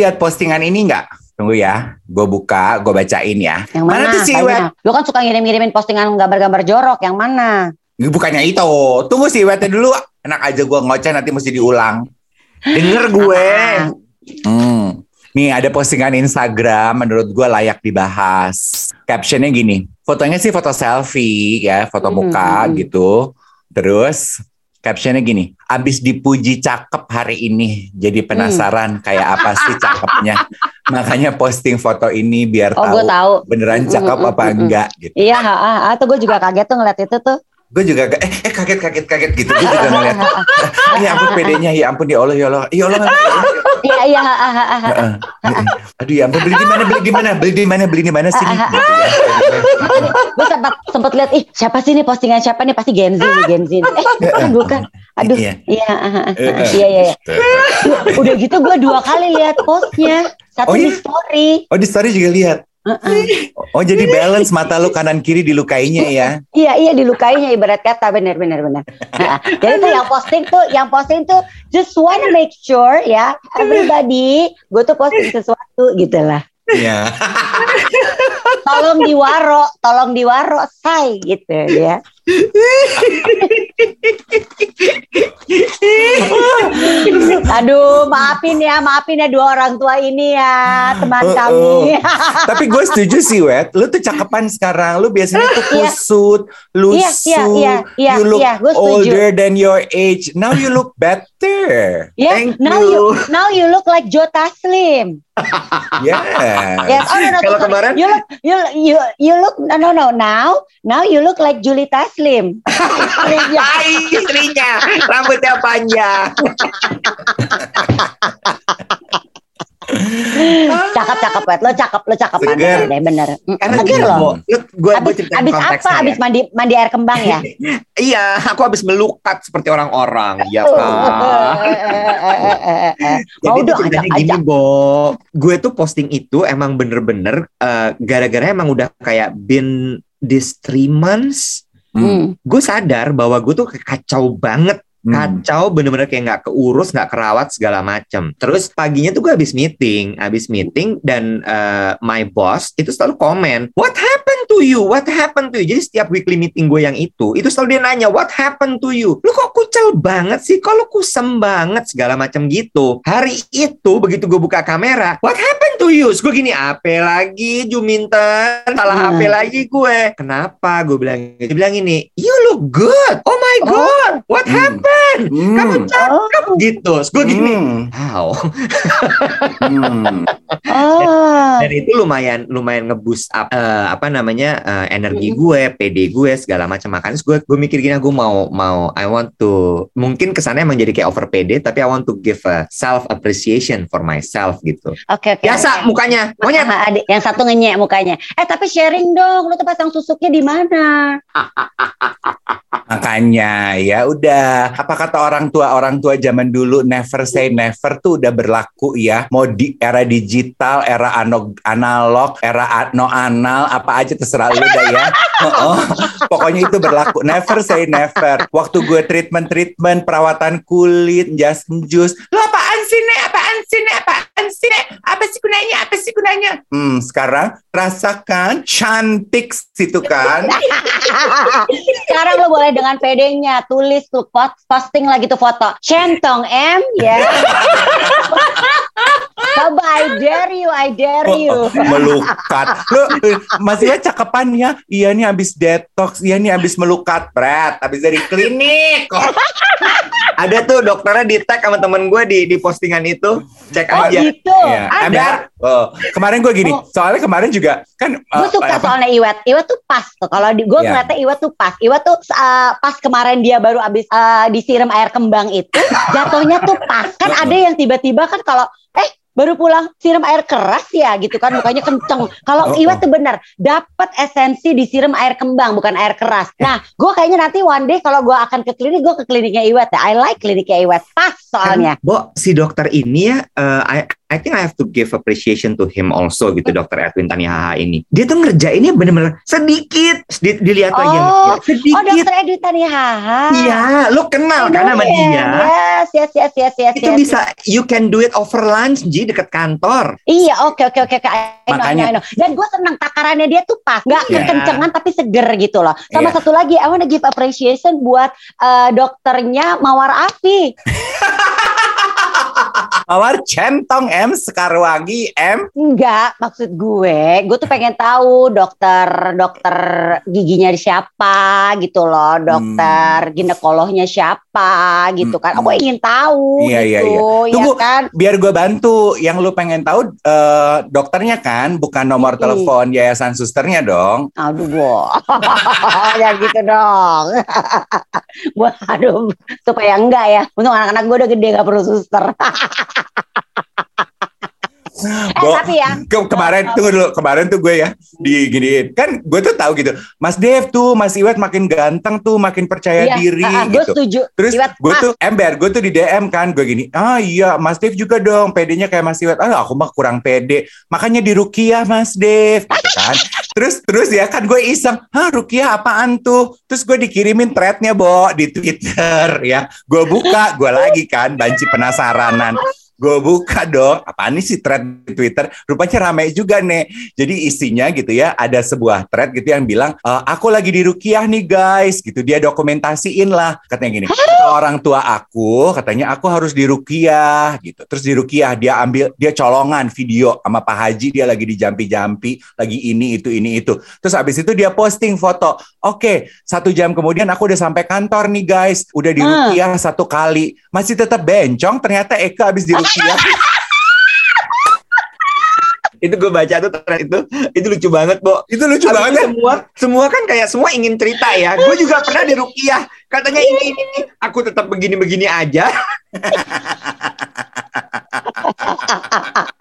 Lihat postingan ini nggak? Tunggu ya, gue buka, gue bacain ya. Yang mana? tuh si Wet? Tanya. Lu kan suka ngirim-ngirimin postingan gambar-gambar jorok. Yang mana? Bukannya itu, tunggu si Wetnya dulu. Enak aja gue ngoceh nanti mesti diulang. Denger gue. Ah, Hmm. Nih ada postingan Instagram menurut gue layak dibahas. Captionnya gini, fotonya sih foto selfie ya, foto Mhm, muka mhm. gitu. Terus captionnya gini, abis dipuji cakep hari ini, jadi penasaran kayak apa sih cakepnya. Makanya posting foto ini biar Oh, tahu tahu. beneran cakep mhm, apa mhm. enggak gitu. Iya, ah, ah, gue juga kaget tuh ngeliat itu tuh. Gue juga eh, eh kaget kaget kaget gitu. Gue juga ngeliat. ya ampun pedenya, ya ampun ya Allah ya Allah. Ya Allah. ya. Iya, iya. Aduh ya ampun beli di mana beli di mana beli di mana beli di mana sini gitu ya. gue sempat sempat lihat ih siapa sih ini postingan siapa nih pasti Gen Z Gen Z eh eh, bukan aduh Iya. iya Eh, eh. iya iya iya. udah gitu gue dua kali lihat postnya satu Oh, di iya? story Oh di story juga lihat. Heeh. Oh jadi balance mata lu kanan kiri dilukainya ya. iya iya dilukainya ibarat kata. Benar benar benar. Nah, jadi tuh yang posting tuh yang posting tuh just wanna make sure ya everybody gue tuh posting sesuatu gitu lah Iya. tolong diwaro tolong diwaro say gitu ya Aduh, maafin ya, maafin ya dua orang tua ini ya, teman Uh-uh. kami. Tapi gue setuju sih Wet. Lu tuh cakepan sekarang. Lu biasanya tuh Iya. kusut, lusuh. Iya, iya, iya, iya, you look iya, gue setuju. older than your age. Now you look better. Ya, Thank now you. you now you look like Jota Slim. Yes. Yes, oh no no. Kalau kemarin- you look you you you look no no no now now you look like Julita Slim. Iya. Hai istrinya rambutnya panjang cakep cakep banget. Lo cakep lo cakep Seger. bener deh bener. Karena Seger lo. Gue Abis, abis apa? ya. Abis mandi mandi air kembang ya? iya aku habis melukat seperti orang-orang ya kan Mau Jadi dong ceritanya gini. Bo Gue tuh posting itu emang bener-bener eh, Gara-gara emang udah kayak been this three months Hmm. Gue sadar bahwa gue tuh kacau banget Hmm. kacau bener-bener kayak nggak keurus nggak kerawat segala macem terus paginya tuh gue habis meeting habis meeting dan eh, my boss itu selalu komen what happened to you what happened to you? Jadi setiap weekly meeting gue yang itu itu selalu dia nanya what happened to you? Lu kok kucel banget sih? Kok lu kusem banget? Segala macam gitu. Hari itu begitu gue buka kamera what happened to you? Terus gue gini apa lagi Juminten salah Hmm. apa lagi gue. Kenapa? Gue bilang dia bilang ini you look good oh my Oh. god what Hmm. happened Hmm. kamu cakep gitu Terus gue gini Hmm. wow Hmm. Oh. dan itu lumayan lumayan ngeboost up eh, apa namanya eh, energi gue PD gue segala macam makanya gue gue mikir gini gue mau mau I want to mungkin kesannya emang jadi kayak over PD tapi I want to give a self appreciation for myself gitu Oke oke. biasa oke. mukanya monyet Ah, adik, yang satu ngenyek mukanya. Eh tapi sharing dong, lu tuh pasang susuknya di mana? Makanya ya udah. Apa kata orang tua? Orang tua zaman dulu never say never tuh udah berlaku ya. Mau di era digital era analog era no anal apa aja terserah lu dah ya. Oh, pokoknya itu berlaku. Never say never. Waktu gue treatment treatment perawatan kulit jas jus. Lo apaan sih nek? Apaan sih nek? Apaan sih nek apa sih gunanya apa sih gunanya hmm sekarang rasakan cantik situ kan Sekarang lu boleh dengan pedenya tulis tuh posting lagi tuh foto centong M ya. Coba I dare you, I dare you. Oh, oh, melukat. Lu masih ya cakepannya. Iya nih habis detox, iya nih habis melukat, Brad. Habis dari klinik. kok. Ada tuh dokternya di tag sama temen gue di di postingan itu. Cek Oh aja. Gitu. Iya, Ada. Oh, kemarin gue gini, Oh. soalnya kemarin juga kan Gue eh, suka apa- soalnya Iwet. Iwet tuh pas tuh. Kalau di gue Iya. ngeliatnya Iwet tuh pas. Iwet tuh uh, pas kemarin dia baru abis uh, disiram air kembang itu, jatuhnya tuh pas. Kan ada yang tiba-tiba kan kalau eh baru pulang siram air keras ya gitu kan mukanya kenceng. Kalau Oh, Iwet oh. tuh bener dapat esensi disiram air kembang bukan air keras. Nah, gue kayaknya nanti one day kalau gue akan ke klinik gue ke kliniknya Iwet ya. I like kliniknya Iwet pas soalnya. Bo, si dokter ini ya, eh, I, think I have to give appreciation to him also gitu, dokter Edwin Tanihaha ini. Dia tuh ngerjainnya bener-bener sedikit, Di- dilihat lagi yang Oh, sedikit. Oh dokter Edi Tanihaha. Iya, lu kenal I kan know sama him. dia. Yes, yes, yes, yes, yes. Itu yes, bisa, you can do it over lunch, Ji, deket kantor. Iya, oke, oke, oke, oke. I know, I know, Makanya- I know. Dan gue senang takarannya dia tuh pas, nggak Iya. kekencengan tapi seger gitu loh. Sama Iya. satu lagi, I wanna give appreciation buat eh, dokternya Mawar Afi. Mawar centong M Sekarwangi M. Enggak, maksud gue, gue tuh pengen tahu dokter dokter giginya siapa gitu loh, dokter ginekolognya siapa gitu kan. Hmm. Aku ingin tahu Iya, iya, gitu, ya Tunggu. kan? Biar gue bantu. Yang lu pengen tahu eh, dokternya kan, bukan nomor Hmm. telepon yayasan susternya dong. Aduh, Bo. ya gitu dong. Gua aduh, supaya enggak ya. Untung anak-anak gue udah gede gak perlu suster. eh, Bo, tapi ya. Ke- kemarin tunggu dulu. Kemarin tuh gue ya diginiin. Kan gue tuh tahu gitu Mas Dev tuh Mas Iwet makin ganteng tuh makin percaya Iya, diri ah, ah, gue gitu. setuju. terus Iwet, gue tuh ember gue tuh di DM kan gue gini ah iya Mas Dev juga dong pedenya kayak Mas Iwet. Ah aku mah kurang pede makanya di Rukiah Mas Dev. Gitu kan. Terus terus ya kan gue iseng ah Rukiah apaan tuh? Terus gue dikirimin threadnya Bo di Twitter ya. Gue buka gue lagi kan banci penasaranan gue buka dong. Apaan nih si thread di Twitter? Rupanya ramai juga nih. Jadi isinya gitu ya ada sebuah thread gitu yang bilang "E, aku lagi di Rukiah nih guys. Gitu dia dokumentasiin lah. Katanya gini kata orang tua aku katanya aku harus di Rukiah. Gitu. Terus di Rukiah dia ambil dia colongan video sama Pak Haji dia lagi di jampi-jampi lagi ini itu ini itu. Terus abis itu dia posting foto. Oke satu jam kemudian aku udah sampai kantor nih guys. Udah di Hmm. Rukiah satu kali. Masih tetap bencong ternyata Eka abis di Rukiah Itu gue baca tuh thread itu, itu lucu banget, Bo. itu lucu Habis banget semua semua kan kayak semua ingin cerita ya. Gue juga pernah di Rukiah. Katanya ini ini, ini. aku tetap begini-begini aja.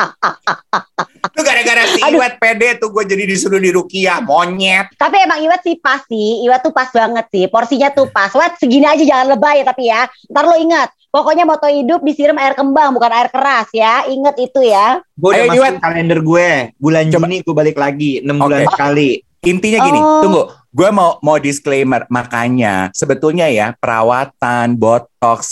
Si Aduh. Iwet pede tuh gue jadi disuruh di Rukiah, monyet. Tapi emang Iwet sih pas sih. Iwet tuh pas banget sih. Porsinya tuh pas. Wet segini aja jangan lebay ya tapi ya. Ntar lo ingat. Pokoknya moto hidup disiram air kembang bukan air keras ya. Ingat itu ya. Gue udah masukin kalender gue. Bulan Coba. Juni gue balik lagi, 6 bulan Oke. sekali. Intinya gini, Oh. tunggu. Gue mau mau disclaimer, makanya sebetulnya ya perawatan, botox,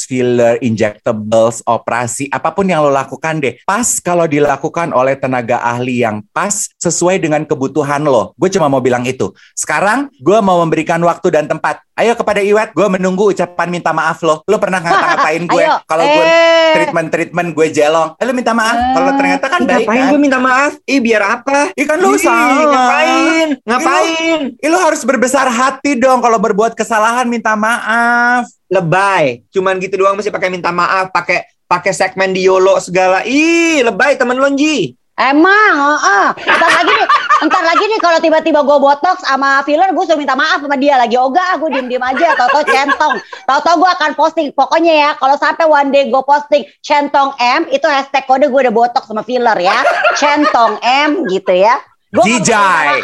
filler, injectables, operasi, apa pun yang lo lakukan deh, pas kalau dilakukan oleh tenaga ahli yang pas sesuai dengan kebutuhan lo. Gue cuma mau bilang itu. Sekarang gue mau memberikan waktu dan tempat. Ayo kepada Iwet, gue menunggu ucapan minta maaf lo. Lo pernah ngata-ngatain gue kalau gue eh. treatment-treatment gue jelong. Eh, lo minta maaf. Kalau ternyata kan baik ngapain kan. gue minta maaf? Ih, biar apa? Ih, kan lo salah. Ngapain? Ngapain? Ih, lo harus berbesar hati dong kalau berbuat kesalahan minta maaf. Lebay. Cuman gitu doang mesti pakai minta maaf, pakai pakai segmen di YOLO segala. Ih, lebay temen lo, Ji. Emang, heeh. Entar lagi nih, entar lagi nih kalau tiba-tiba gue botox sama filler, gue suruh minta maaf sama dia lagi. Ogah, gue diem-diem aja, tau-tau centong. Tau-tau gue akan posting. Pokoknya ya, kalau sampai one day gue posting centong M, itu hashtag kode gue udah botox sama filler ya. Centong M gitu ya. Gua Jijai.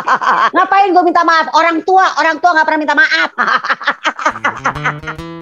Ngapain gue minta maaf? Orang tua, orang tua nggak pernah minta maaf.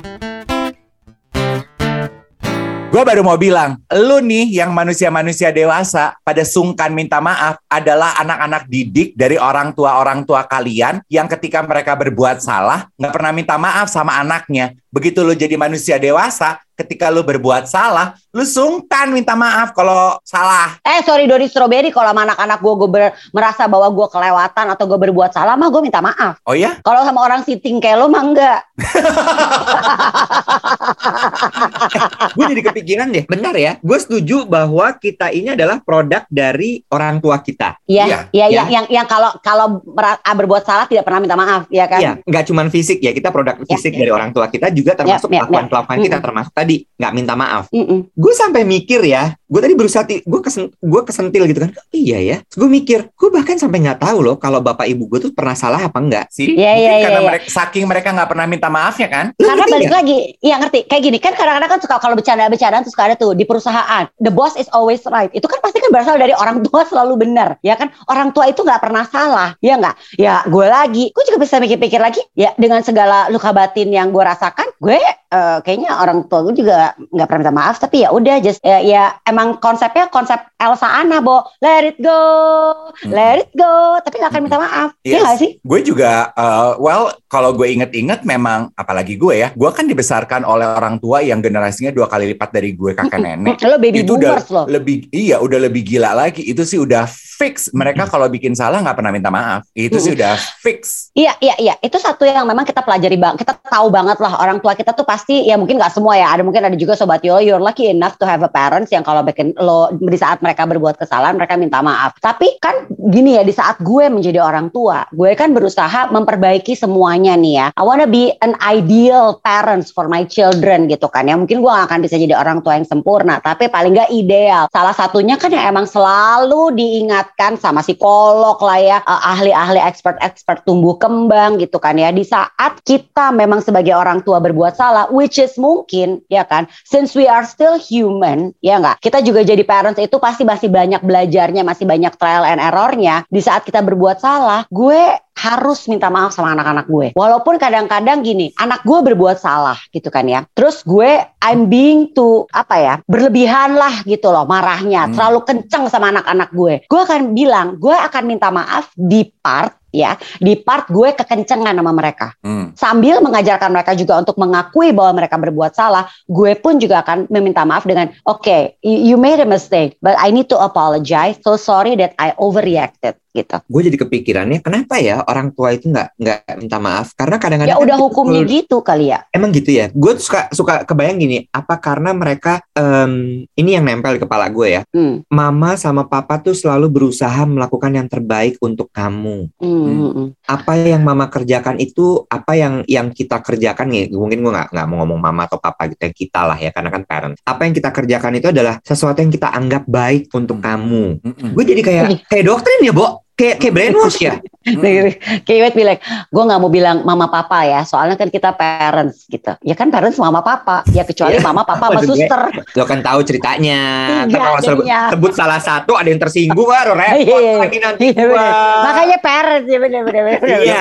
Gue baru mau bilang, lu nih yang manusia-manusia dewasa pada sungkan minta maaf adalah anak-anak didik dari orang tua-orang tua kalian yang ketika mereka berbuat salah nggak pernah minta maaf sama anaknya. Begitu lu jadi manusia dewasa, ketika lu berbuat salah, lu sungkan minta maaf kalau salah. Eh sorry Dodi Strawberry kalau sama anak-anak gue gue merasa bahwa gue kelewatan atau gue berbuat salah mah gue minta maaf. Oh ya? Kalau sama orang sitting kayak lo mah enggak. gue jadi kepikiran deh. Benar ya. Gue setuju bahwa kita ini adalah produk dari orang tua kita. Iya, Iya, iya, iya. yang yang yang kalau kalau ah, berbuat salah tidak pernah minta maaf, ya kan? Iya, nggak cuman fisik ya. Kita produk fisik dari orang tua kita juga termasuk Ya, ya, ya. kita termasuk tadi nggak minta maaf. Gue sampai mikir ya. Gue tadi berusaha, gue kesen, gue kesentil gitu kan. Iya ya. Gue mikir, gue bahkan sampai nggak tahu loh kalau bapak ibu gue tuh pernah salah apa enggak. Sih, Iya, mungkin iya, karena iya. mereka saking mereka nggak pernah minta maafnya kan? Lu Karena balik nggak? lagi, iya ngerti. Kayak gini kan kadang-kadang kan suka kalau bercanda-bercandaan tuh suka ada tuh di perusahaan. The boss is always right. Itu kan pasti kan berasal dari orang tua selalu benar, ya kan? Orang tua itu nggak pernah salah, ya nggak? Ya gue lagi, gue juga bisa mikir-pikir lagi. Ya dengan segala luka batin yang gue rasakan, gue eh, kayaknya orang tua gue juga nggak pernah minta maaf. Tapi ya udah, just ya, ya emang konsepnya konsep Elsa Anna, bo, let it go, let it go. Tapi nggak akan minta maaf, ya Yes. nggak sih? Gue juga, uh, well, kalau gue inget-inget memang, apalagi gue ya, gue kan dibesarkan oleh orang tua yang generasinya dua kali lipat dari gue kakek nenek. Lo baby itu udah boomers loh. lebih iya udah lebih gila lagi itu sih udah fix mereka kalau bikin salah nggak pernah minta maaf itu sih udah fix Iya, iya, iya. Itu satu yang memang kita pelajari bang. Kita tahu banget lah orang tua kita tuh pasti ya mungkin nggak semua ya. Ada mungkin ada juga sobat yo, you're lucky enough to have a parents yang kalau bikin lo di saat mereka berbuat kesalahan mereka minta maaf. Tapi kan gini ya di saat gue menjadi orang tua, gue kan berusaha memperbaiki semuanya nih ya. I wanna be an ideal parents for my children gitu kan ya. Mungkin gue gak akan bisa jadi orang tua yang sempurna, tapi paling nggak ideal. Salah satunya kan yang emang selalu diingatkan sama psikolog lah ya, eh, ahli-ahli expert-expert tumbuh kembang gitu kan ya. Di saat kita memang sebagai orang tua berbuat salah, which is mungkin ya kan, since we are still human, ya nggak? Kita juga jadi parents itu pasti masih banyak belajarnya, masih banyak trial and errornya. Di saat kita berbuat salah, gue harus minta maaf sama anak-anak gue. Walaupun kadang-kadang gini, anak gue berbuat salah gitu kan ya. Terus gue I'm being to apa ya, berlebihan lah gitu loh marahnya, Hmm. terlalu kenceng sama anak-anak gue. Gue akan bilang, gue akan minta maaf di part ya, di part gue kekencengan sama mereka. Hmm. Sambil mengajarkan mereka juga untuk mengakui bahwa mereka berbuat salah, gue pun juga akan meminta maaf dengan, oke, you you made a mistake, but I need to apologize. So sorry that I overreacted gitu. Gue jadi kepikirannya, kenapa ya orang tua itu nggak nggak minta maaf? Karena kadang-kadang Ya kan udah hukumnya perlu- gitu kali ya. Emang gitu ya. Gue suka suka kebayang gini. Apa karena mereka em, ini yang nempel di kepala gue ya. Hmm. Mama sama papa tuh selalu berusaha melakukan yang terbaik untuk kamu. Hmm, hmm, hmm. Apa yang mama kerjakan itu apa yang yang kita kerjakan nih? Mungkin gue nggak nggak mau ngomong mama atau papa gitu ya kita lah ya karena kan parent. Apa yang kita kerjakan itu adalah sesuatu yang kita anggap baik untuk kamu. Mm-mm. Gue jadi kayak kayak doktrin ya, Bo. Kayak kayak brainwash ya. Mm-mm. Kayak Iwet bilang, gue nggak mau bilang mama papa ya, soalnya kan kita parents gitu. Ya kan parents mama papa, ya kecuali Iya. mama papa sama suster. Lo kan tahu ceritanya. Iya, kalau sebut, jadinya. sebut salah satu ada yang tersinggung, baru repot iya. lagi nanti Iya. Makanya parents ya bener-bener. Iya.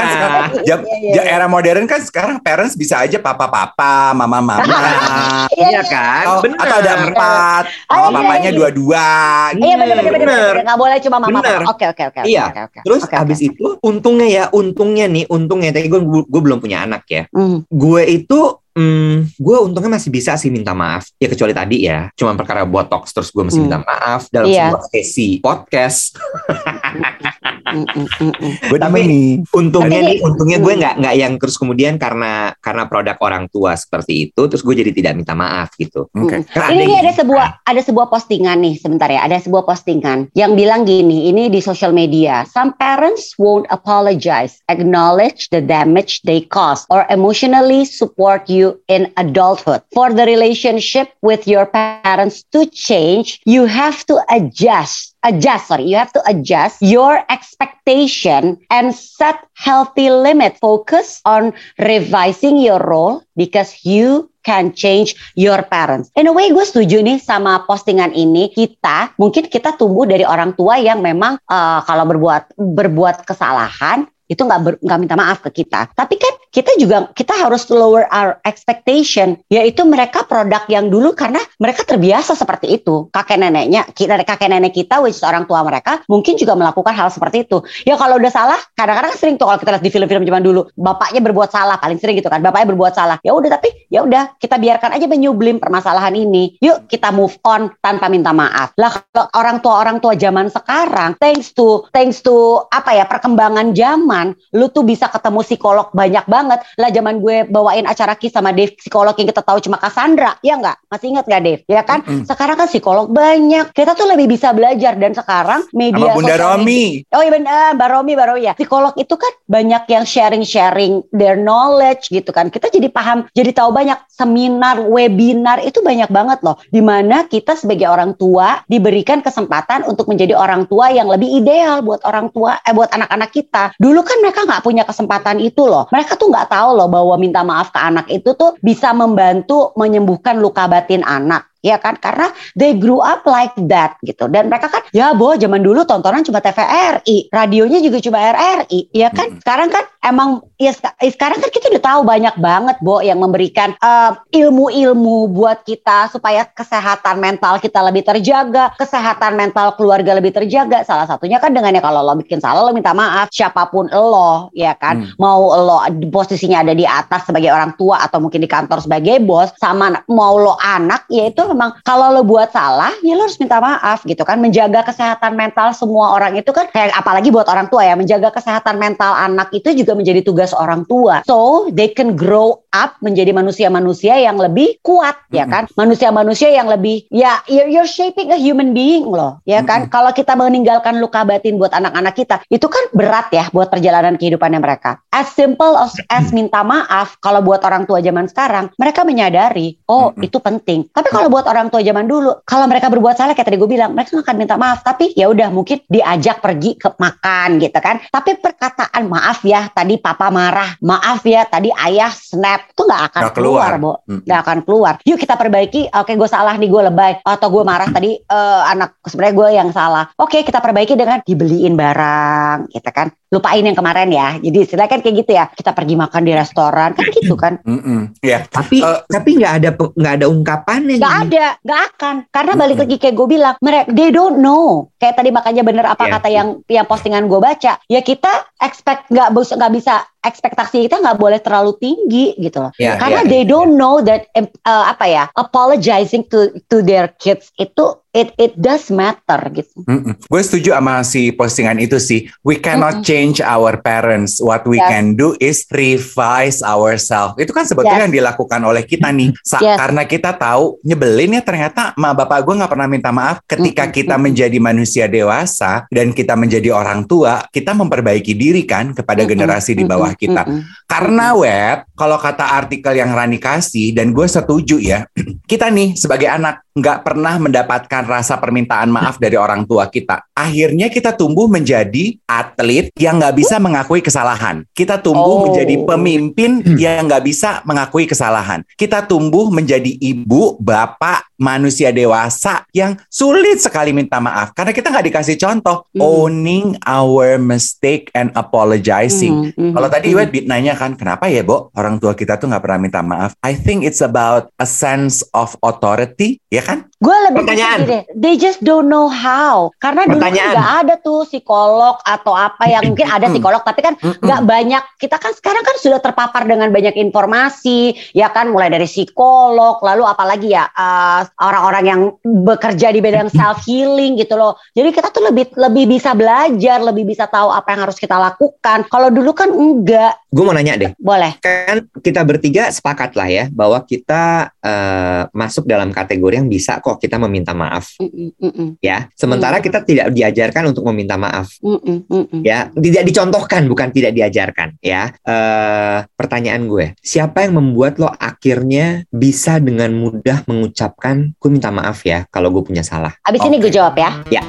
Iya. era modern kan sekarang parents bisa aja papa-papa, mama-mama, Iya, kan? atau, Bener. atau ada empat, Oh, mama papanya iya. dua-dua. Iya Bener. bener. Nggak boleh cuma mama. Oke oke oke. oke, Iya. oke, oke. Terus Oke, oke. abis itu untungnya ya, untungnya nih, untungnya tadi gue gue belum punya anak ya. Hmm. Gue itu hmm, gue untungnya masih bisa sih minta maaf. Ya kecuali tadi ya, cuma perkara botox terus gue masih Hmm. minta maaf dalam Iya. sebuah sesi podcast. Hmm, hmm, hmm, hmm. Gue Tapi- nih. Untungnya Tapi nih, ini- untungnya gue Hmm. nggak nggak yang terus kemudian karena karena produk orang tua seperti itu, terus gue jadi tidak minta maaf gitu. Oke. Kan Ini nih yang- ada sebuah ada sebuah postingan nih sebentar ya. Ada sebuah postingan yang bilang gini, ini di social media. Some parents won't apologize, acknowledge the damage they caused or emotionally support you in adulthood. For the relationship with your parents to change, you have to adjust adjust sorry you have to adjust your expectation and set healthy limit focus on revising your role because you can change your parents. In a way gue setuju nih sama postingan ini. Kita mungkin kita tumbuh dari orang tua yang memang eh, kalau berbuat berbuat kesalahan itu nggak nggak minta maaf ke kita. Tapi kan kita juga kita harus lower our expectation, yaitu mereka produk yang dulu karena mereka terbiasa seperti itu. Kakek neneknya, kita kakek nenek kita, which is orang tua mereka, mungkin juga melakukan hal seperti itu. Ya kalau udah salah, kadang-kadang sering tuh kalau kita lihat di film-film zaman dulu, bapaknya berbuat salah paling sering gitu kan, bapaknya berbuat salah. Ya udah tapi ya udah kita biarkan aja menyublim permasalahan ini. Yuk kita move on tanpa minta maaf. Lah kalau orang tua orang tua zaman sekarang, thanks to thanks to apa ya perkembangan zaman, lu tuh bisa ketemu psikolog banyak banget. Lah zaman gue bawain acara kisah sama Dave psikolog yang kita tahu cuma Cassandra, ya nggak? Masih ingat nggak Dave? Ya kan? Mm-mm. Sekarang kan psikolog banyak. Kita tuh lebih bisa belajar dan sekarang media Sama Bunda media- Romi. Oh iya benar, Mbak Romi, Mbak Romi ya. Psikolog itu kan banyak yang sharing-sharing their knowledge gitu kan. Kita jadi paham, jadi tahu banyak seminar, webinar itu banyak banget loh. Di mana kita sebagai orang tua diberikan kesempatan untuk menjadi orang tua yang lebih ideal buat orang tua, eh buat anak-anak kita. Dulu kan mereka nggak punya kesempatan itu loh. Mereka tuh nggak tahu loh bahwa minta maaf ke anak itu tuh bisa membantu menyembuhkan luka batin anak. Ya kan, karena they grew up like that gitu. Dan mereka kan, ya boh zaman dulu tontonan cuma TVRI, radionya juga cuma RRI, ya kan. Mm-mm. Sekarang kan emang, ya eh, sekarang kan kita udah tahu banyak banget Bo yang memberikan eh, ilmu-ilmu buat kita supaya kesehatan mental kita lebih terjaga, kesehatan mental keluarga lebih terjaga. Salah satunya kan dengan ya kalau lo bikin salah lo minta maaf, siapa pun lo, ya kan. Hmm. Mau lo posisinya ada di atas sebagai orang tua atau mungkin di kantor sebagai bos, sama mau lo anak, ya itu memang kalau lo buat salah, ya lo harus minta maaf gitu kan. Menjaga kesehatan mental semua orang itu kan kayak apalagi buat orang tua ya, menjaga kesehatan mental anak itu juga menjadi tugas orang tua. So they can grow up menjadi manusia-manusia yang lebih kuat ya Mm-mm. kan. Manusia-manusia yang lebih ya you're, you're shaping a human being loh ya kan. Kalau kita meninggalkan luka batin buat anak-anak kita, itu kan berat ya buat perjalanan kehidupannya mereka. As simple as, as minta maaf, kalau buat orang tua zaman sekarang, mereka menyadari, oh Mm-mm. itu penting. Tapi kalau buat orang tua zaman dulu, kalau mereka berbuat salah kayak tadi gue bilang, mereka akan minta maaf. Tapi ya udah mungkin diajak pergi ke makan gitu kan. Tapi perkataan maaf ya tadi papa marah, maaf ya tadi ayah snap, itu nggak akan Nggak keluar. keluar, Mm-mm. nggak akan keluar. Yuk kita perbaiki. Oke, gue salah nih, gue lebay. Atau gue marah tadi eh, anak sebenarnya gue yang salah. Oke, kita perbaiki dengan dibeliin barang, gitu kan. Lupain yang kemarin ya. Jadi istilahnya kan kayak gitu ya. Kita pergi makan di restoran, kan gitu kan. Mm-mm. Ya, Tapi Eh, tapi nggak ada nggak ada ungkapannya. Gak nih. ada, gak akan. Karena balik Mm-mm. lagi kayak gue bilang, mereka they don't know. Kayak tadi makanya bener apa Iya. kata yang yang postingan gue baca. Ya kita expect nggak bisa nggak bisa ekspektasi kita nggak boleh terlalu tinggi gitu loh. Iya, Karena iya, they iya. don't know that uh, apa ya apologizing to to their kids itu it it does matter gitu. Mm-mm. Gue setuju sama si postingan itu sih. We cannot Mm-mm. change our parents. What we Yes. can do is revise ourselves. Itu kan sebetulnya Yes. yang dilakukan oleh kita nih. Sa- Yes. Karena kita tahu nyebelin ya ternyata ma bapak gue nggak pernah minta maaf. Ketika Mm-mm. kita menjadi manusia dewasa dan kita menjadi orang tua, kita memperbaiki diri kan kepada Mm-mm. generasi di bawah Mm-mm. kita. Mm-mm. Karena web, kalau kata artikel yang Rani kasih dan gue setuju ya, kita nih sebagai anak nggak pernah mendapatkan rasa permintaan maaf dari orang tua kita. Akhirnya kita tumbuh menjadi atlet yang nggak bisa mengakui kesalahan. Kita tumbuh Oh. menjadi pemimpin yang nggak bisa mengakui kesalahan. Kita tumbuh menjadi ibu, bapak, manusia dewasa yang sulit sekali minta maaf karena kita nggak dikasih contoh Hmm. owning our mistake and apologizing. Mm, mm, Kalau tadi mm. Iwet bit nanya kan, kenapa ya, Bo? Orang tua kita tuh nggak pernah minta maaf. I think it's about a sense of authority, ya kan? Gue lebih Pertanyaan. gini, they just don't know how. Karena dulu nggak ada tuh psikolog atau apa yang mungkin ada psikolog, tapi kan nggak banyak. Kita kan sekarang kan sudah terpapar dengan banyak informasi, ya kan, mulai dari psikolog, lalu apalagi ya eh, orang-orang yang bekerja di bidang self healing gitu loh. Jadi kita tuh lebih lebih bisa belajar, lebih bisa tahu apa yang harus kita lakukan. Kalau dulu kan enggak, Gue mau nanya deh. boleh. Kan kita bertiga sepakat lah ya bahwa kita eh, masuk dalam kategori yang bisa kok kita meminta maaf Mm-mm, mm-mm, ya. Sementara Hmm. kita tidak diajarkan untuk meminta maaf. mm-mm, mm-mm. ya tidak dicontohkan bukan tidak diajarkan ya eh pertanyaan gue siapa yang membuat lo akhirnya bisa dengan mudah mengucapkan gue minta maaf ya kalau gue punya salah Abis ini Oke. gue jawab ya. Ya.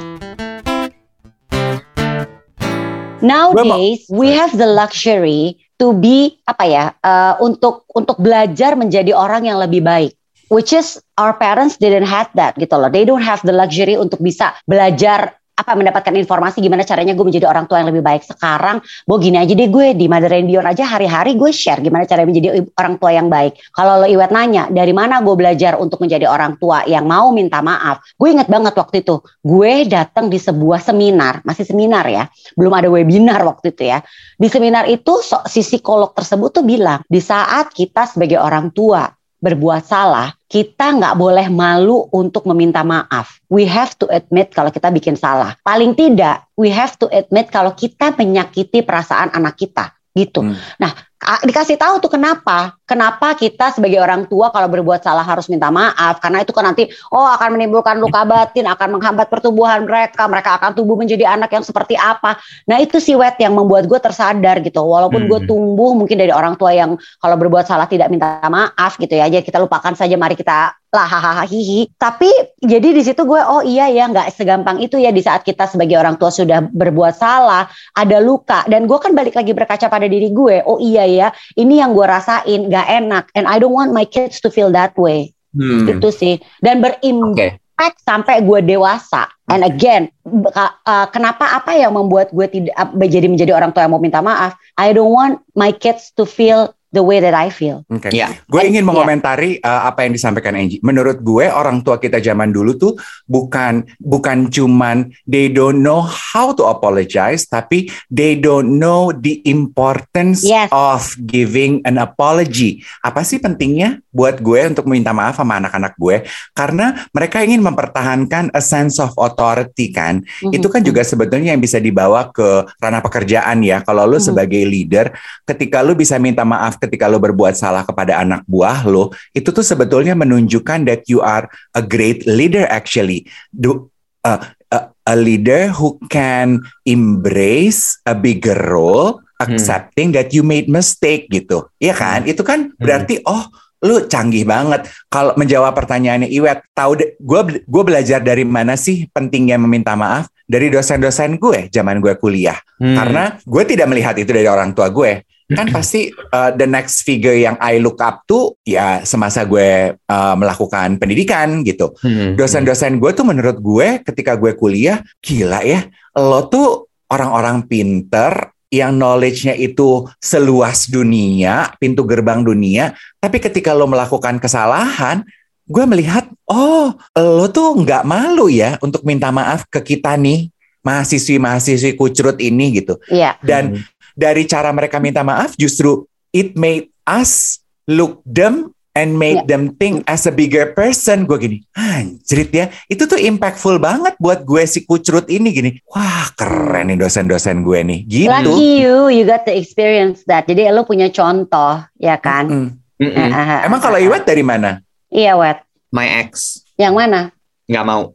Nowadays we have the luxury to be apa ya uh, untuk untuk belajar menjadi orang yang lebih baik. Which is our parents didn't have that gitu loh. They don't have the luxury untuk bisa belajar apa mendapatkan informasi gimana caranya gue menjadi orang tua yang lebih baik. Sekarang gue gini aja deh gue di Mother and Beyond aja hari-hari gue share gimana caranya menjadi orang tua yang baik. Kalau lo Iwet nanya dari mana gue belajar untuk menjadi orang tua yang mau minta maaf? Gue inget banget waktu itu gue datang di sebuah seminar masih seminar ya belum ada webinar waktu itu ya. Di seminar itu si psikolog tersebut tuh bilang di saat kita sebagai orang tua berbuat salah, kita nggak boleh malu untuk meminta maaf. We have to admit kalau kita bikin salah. Paling tidak, we have to admit kalau kita menyakiti perasaan anak kita gitu. Hmm. Nah, dikasih tahu tuh kenapa? Kenapa kita sebagai orang tua kalau berbuat salah harus minta maaf? Karena itu kan nanti oh akan menimbulkan luka batin, akan menghambat pertumbuhan mereka, mereka akan tumbuh menjadi anak yang seperti apa. Nah, itu si wet yang membuat gue tersadar gitu. Walaupun gue Hmm. tumbuh mungkin dari orang tua yang kalau berbuat salah tidak minta maaf gitu ya. Jadi kita lupakan saja mari kita lah hahaha hihi. Tapi jadi di situ gue oh iya ya nggak segampang itu ya di saat kita sebagai orang tua sudah berbuat salah ada luka. Dan gue kan balik lagi berkaca pada diri gue. Oh iya ya ini yang gue rasain gak enak. And I don't want my kids to feel that way. Hmm. itu sih. Dan berimpact Oke. sampai gue dewasa. And again uh, kenapa apa yang membuat gue tidak uh, jadi menjadi orang tua yang mau minta maaf? I don't want my kids to feel the way that I feel Oke. Ya. Gue ingin Iya. mengomentari uh, apa yang disampaikan Angie. Menurut gue orang tua kita zaman dulu tuh bukan bukan cuman they don't know how to apologize, tapi they don't know the importance Yes. of giving an apology. Apa sih pentingnya buat gue untuk minta maaf sama anak-anak gue? Karena mereka ingin mempertahankan a sense of authority kan. Itu kan juga sebetulnya yang bisa dibawa ke ranah pekerjaan ya. Kalau lu Mhm. sebagai leader, ketika lu bisa minta maaf ketika lu berbuat salah kepada anak buah lu, itu tuh sebetulnya menunjukkan that you are a great leader actually. Do, uh, a, a leader who can embrace a bigger role, accepting that you made mistake gitu. Iya kan? Itu kan berarti oh lu canggih banget kalau menjawab pertanyaannya Iwet tahu gue gue belajar dari mana sih pentingnya meminta maaf dari dosen-dosen gue zaman gue kuliah Hmm. karena gue tidak melihat itu dari orang tua gue kan pasti uh, the next figure yang I look up to ya semasa gue uh, melakukan pendidikan gitu Hmm. dosen-dosen gue tuh menurut gue ketika gue kuliah gila ya lo tuh orang-orang pinter yang knowledge-nya itu seluas dunia pintu gerbang dunia tapi ketika lo melakukan kesalahan gue melihat oh lo tuh nggak malu ya untuk minta maaf ke kita nih mahasiswi-mahasiswi kucrut ini gitu Iya. dan dari cara mereka minta maaf justru it made us look them and made Ya. them think as a bigger person gue gini anjrit ya itu tuh impactful banget buat gue si kucrut ini gini wah keren nih dosen-dosen gue nih gitu Lucky you, you got to experience that. Jadi lo punya contoh, ya kan? Mm. Mm-mm. Eh, eh, emang kalau Iwet dari mana Iya, Wet. My ex Yang mana? nggak mau.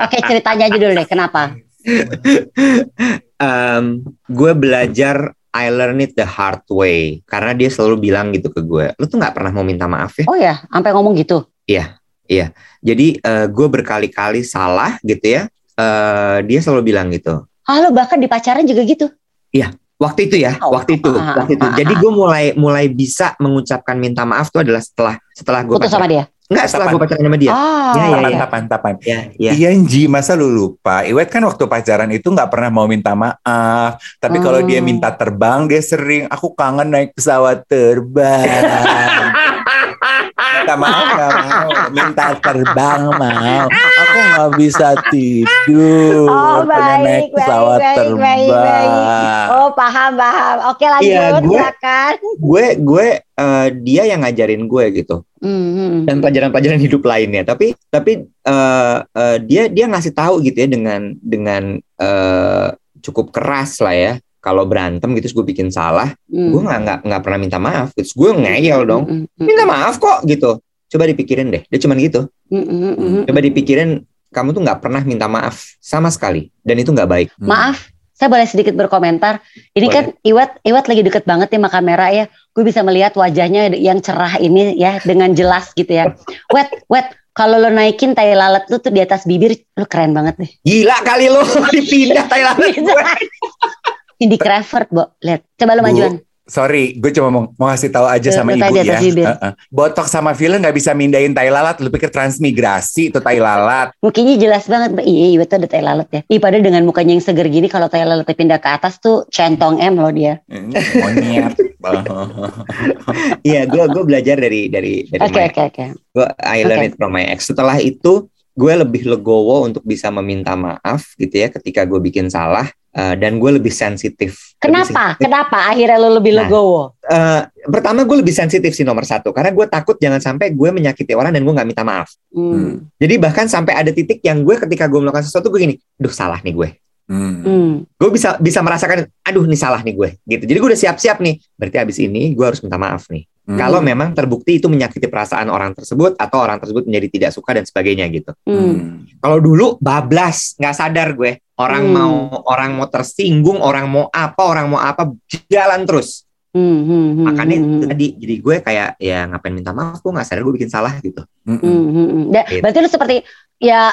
Oke, ceritanya aja dulu deh. Kenapa? Em, gue belajar I learn it the hard way karena dia selalu bilang gitu ke gue, lu tuh nggak pernah mau minta maaf ya. Oh ya, sampai ngomong gitu. Jadi eh, gue berkali-kali salah gitu ya. Eh, dia selalu bilang gitu. Ah, lo bahkan di pacaran juga gitu. Waktu itu ya, Oh, waktu itu, ah, waktu itu. ah, Jadi ah. gue mulai mulai bisa mengucapkan minta maaf tuh adalah setelah setelah gue Putus sama dia. Enggak, setelah gue pacaran sama dia. Ah, Ya, ya, tapan ya. tapan tapan Ya, ya. Iya Nji, masa lu lupa? Iwet kan waktu pacaran itu nggak pernah mau minta maaf. Tapi kalau dia Oh. minta terbang, dia sering, aku kangen naik pesawat terbang. minta maaf nggak mau, minta terbang mau. Aku nggak bisa tidur, Oh, pengen naik baik, pesawat baik, baik, terbang. baik, Oh, paham, paham. Oke, lanjut, Iya, gue- silakan. Gue gue eh, dia yang ngajarin gue gitu. Hmm, dan pelajaran-pelajaran hidup lainnya. Tapi tapi eh, eh, dia dia ngasih tahu gitu ya dengan dengan eh, cukup keras lah ya. Kalau berantem gitu gue bikin salah hmm. gue nggak nggak nggak pernah minta maaf terus gue ngeyel dong. Hmm, hmm, minta maaf kok gitu. Coba dipikirin deh. Dia cuman gitu. Hmm, hmm, hmm. coba dipikirin kamu tuh nggak pernah minta maaf sama sekali. Dan itu nggak baik. Maaf, saya boleh sedikit berkomentar. Ini Boleh. kan Iwat, Iwat lagi deket banget nih sama kamera ya. Gue bisa melihat wajahnya yang cerah ini ya dengan jelas gitu ya. Wet, wet. Kalau lo naikin tai lalat lu tuh di atas bibir, lo keren banget deh. gila kali lo dipindah Thailand gue Cindy Crawford, Bo. Lihat. Coba lo majuan. Sorry, gue cuma mau, mau ngasih tahu aja sama ibu ya. Botok sama filler nggak bisa mindahin tai lalat. Lu pikir transmigrasi itu tai lalat? Mukanya jelas banget. Mbak. Iya, Iwat tuh ada tai lalat ya. Ih, padahal dengan mukanya yang seger gini, kalau tai lalatnya pindah ke atas tuh centong M loh dia. Hmm, Monyet. iya gue gue belajar dari dari dari Oke, oke, oke. gue I learn it from my ex. Setelah itu gue lebih legowo untuk bisa meminta maaf gitu ya ketika gue bikin salah Uh, dan gue lebih sensitif. Lebih Kenapa? sensitif. Kenapa akhirnya lo lebih Nah. legowo? Eh, pertama gue lebih sensitif sih nomor satu karena gue takut jangan sampai gue menyakiti orang dan gue nggak minta maaf. Hmm. Jadi bahkan sampai ada titik yang gue ketika gue melakukan sesuatu gue gini, duh salah nih gue. Hmm. Hmm. Gue bisa bisa merasakan, aduh nih salah nih gue. Gitu. Jadi gue udah siap-siap nih. Berarti abis ini gue harus minta maaf nih. Hmm. Kalau memang terbukti itu menyakiti perasaan orang tersebut atau orang tersebut menjadi tidak suka dan sebagainya gitu. Hmm. Hmm. Kalau dulu bablas, nggak sadar gue. Orang Hmm. mau orang mau tersinggung, orang mau apa, orang mau apa, jalan terus. Hmm. Hmm. Hmm. Makanya hmm, hmm. tadi jadi gue kayak ya ngapain minta maaf, gue nggak sadar gue bikin salah gitu. Hmm. Hmm, hmm, hmm. Gitu. Berarti lu seperti ya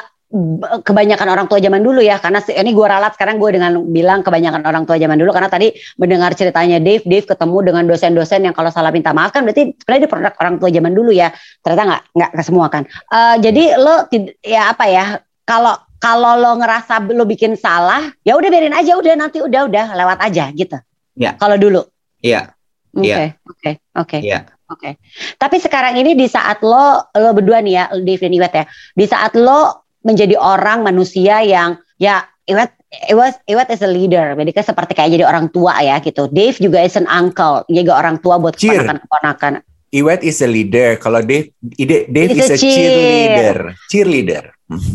kebanyakan orang tua zaman dulu ya karena ini gue ralat sekarang gue dengan bilang kebanyakan orang tua zaman dulu karena tadi mendengar ceritanya Dave Dave ketemu dengan dosen-dosen yang kalau salah minta maaf kan berarti sebenarnya dia produk orang tua zaman dulu ya ternyata nggak nggak semua kan Eh, jadi lo ya apa ya kalau kalau lo ngerasa lo bikin salah ya udah biarin aja udah nanti udah udah lewat aja gitu Ya. kalau dulu Iya, oke Iya. oke oke iya. Oke. Tapi sekarang ini di saat lo lo berdua nih ya, Dave dan Iwet ya. Di saat lo menjadi orang manusia yang ya Iwet Iwet Iwet is a leader. Jadi kan seperti kayak jadi orang tua ya gitu. Dave juga is an uncle, juga orang tua buat Cheer. keponakan-keponakan. Iwet is a leader. Kalau Dave, Dave He's is a a cheerleader. Cheerleader.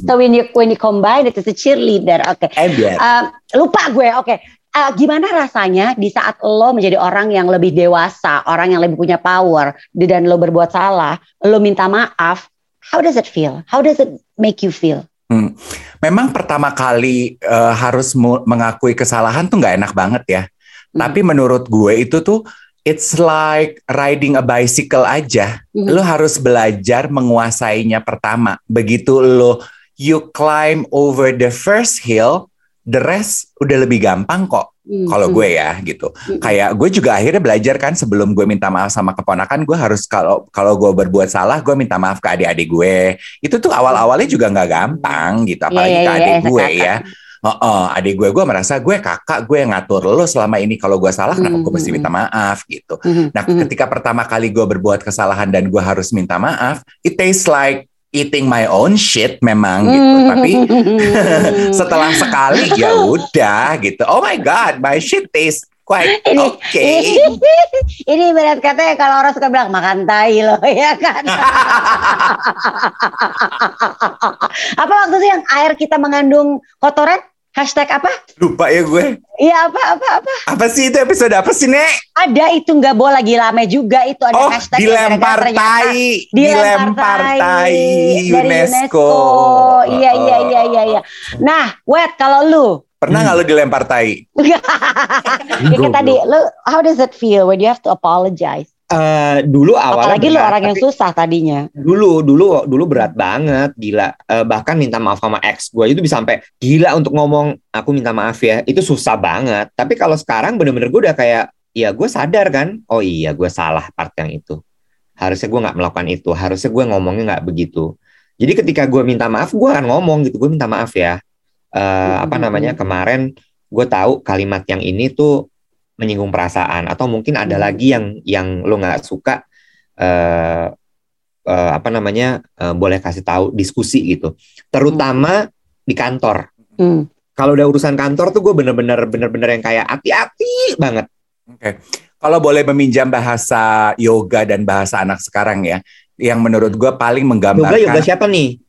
So when you when you combine it is a cheerleader. Oke. Ember. Um, lupa gue. Oke. Uh, gimana rasanya di saat lo menjadi orang yang lebih dewasa, orang yang lebih punya power, dan lo berbuat salah, lo minta maaf, how does it feel? How does it make you feel? Memang pertama kali eh, harus mengakui kesalahan tuh nggak enak banget ya. Hmm. Tapi menurut gue itu tuh it's like riding a bicycle aja. Mhm. Lo harus belajar menguasainya pertama. Begitu lo you climb over the first hill, the rest udah lebih gampang kok. Hmm, Kalau hmm, gue ya gitu. hmm. Kayak gue juga akhirnya belajar kan sebelum gue minta maaf sama keponakan, gue harus kalau kalau gue berbuat salah, gue minta maaf ke adik-adik gue. Itu tuh awal-awalnya juga nggak gampang gitu, apalagi Iya, ke iya, adik iya, gue kakak. ya. Oh, oh, adik gue, gue merasa gue kakak, gue yang ngatur lo selama ini. Kalau gue salah, kenapa gue mesti minta maaf gitu. Nah, ketika pertama kali gue berbuat kesalahan dan gue harus minta maaf, it tastes like eating my own shit memang gitu. Hmm. Tapi setelah sekali ya udah gitu. Oh my god, my shit tastes quite Ini- okay. ini berat katanya kalau orang suka bilang makan tai loh ya kan. apa waktu itu yang air kita mengandung kotoran? Hashtag apa? Lupa ya gue. Iya apa apa apa? Apa sih itu episode apa sih, Nek? Ada itu nggak boleh lagi rame juga itu ada Oh, hashtag dilempar tai. Dilempar tai UNESCO. Iya iya iya iya iya. Nah, wet kalau lu Pernah nggak lo dilempar tai? ya kan tadi lu how does it feel when you have to apologize? Eh, dulu awalnya Apalagi lu orang yang susah tadinya. dulu dulu dulu berat banget gila. Eh, bahkan minta maaf sama ex gue itu bisa sampai gila untuk ngomong aku minta maaf ya. Itu susah banget. Tapi kalau sekarang bener-bener gue udah kayak ya gue sadar kan oh iya gue salah part yang itu. Harusnya gue nggak melakukan itu harusnya gue ngomongnya nggak begitu. Jadi ketika gue minta maaf gue akan ngomong gitu gue minta maaf ya. Eh, apa namanya kemarin gue tahu kalimat yang ini tuh menyinggung perasaan. Atau mungkin ada Hmm. lagi yang yang lo nggak suka eh eh, apa namanya eh, boleh kasih tahu diskusi gitu. Terutama di kantor. Hmm. kalau udah urusan kantor tuh gue bener-bener bener-bener yang kayak hati-hati banget. Kalau boleh meminjam bahasa yoga dan bahasa anak sekarang ya, yang menurut gue paling yoga menggambarkan yoga siapa nih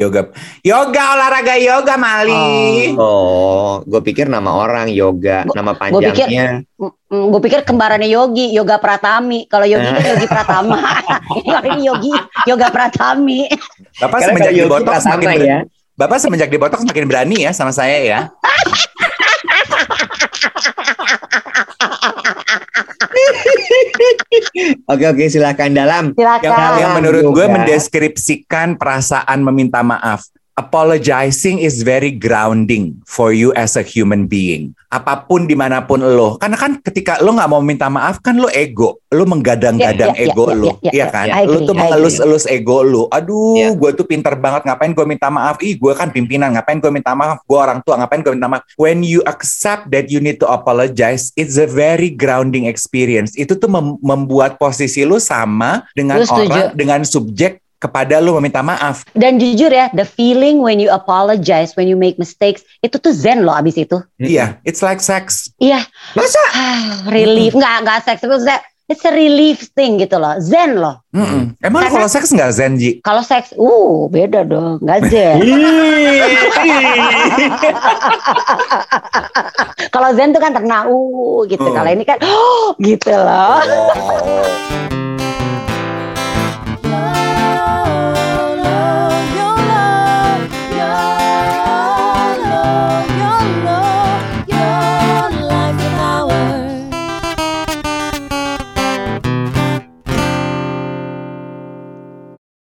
yoga, yoga olahraga yoga Mali. oh gue pikir nama orang yoga Gua- nama pikir- panjangnya gue pikir kembarannya Yogi, Yoga Pratami. Kalau Yogi kan Yogi Pratama. Kalau ini Yogi, Yoga Pratami. Bapak Karena semenjak di Yogi botox Pratama makin ber- ya Bapak semenjak di botox makin berani ya sama saya ya. oke oke silahkan dalam Silakan. Yang, yang menurut gue mendeskripsikan perasaan meminta maaf. Apologizing is very grounding for you as a human being. Apa pun di mana pun lo, karena kan ketika lo nggak mau minta maaf kan lo ego, lo menggadang-gadang Ya, ya, ego ya, lo, ya, ya, iya ya, kan? Lo agree, tuh I mengelus-elus ego lo. Aduh, Ya. gue tuh pinter banget. Ngapain gue minta maaf? Ih, gue kan pimpinan. Ngapain gue minta maaf? Gue orang tua. Ngapain gue minta maaf? When you accept that you need to apologize, it's a very grounding experience. Itu tuh mem- membuat posisi lo sama dengan setuju? orang dengan subjek kepada lu meminta maaf. Dan jujur ya, the feeling when you apologize, when you make mistakes, itu tuh zen loh abis itu. Iya, it's like sex. Iya, Masa? ah, relief. Nggak, nggak seks. Itu ze- It's a relief thing gitu loh. Zen loh. Mm-mm. Emang Karena- kalau seks nggak zen, Ji? Kalau seks, uh beda dong. Nggak zen. Kalau zen tuh kan tenang, uh gitu. Hmm. Kalau ini kan, oh gitu loh. Oh.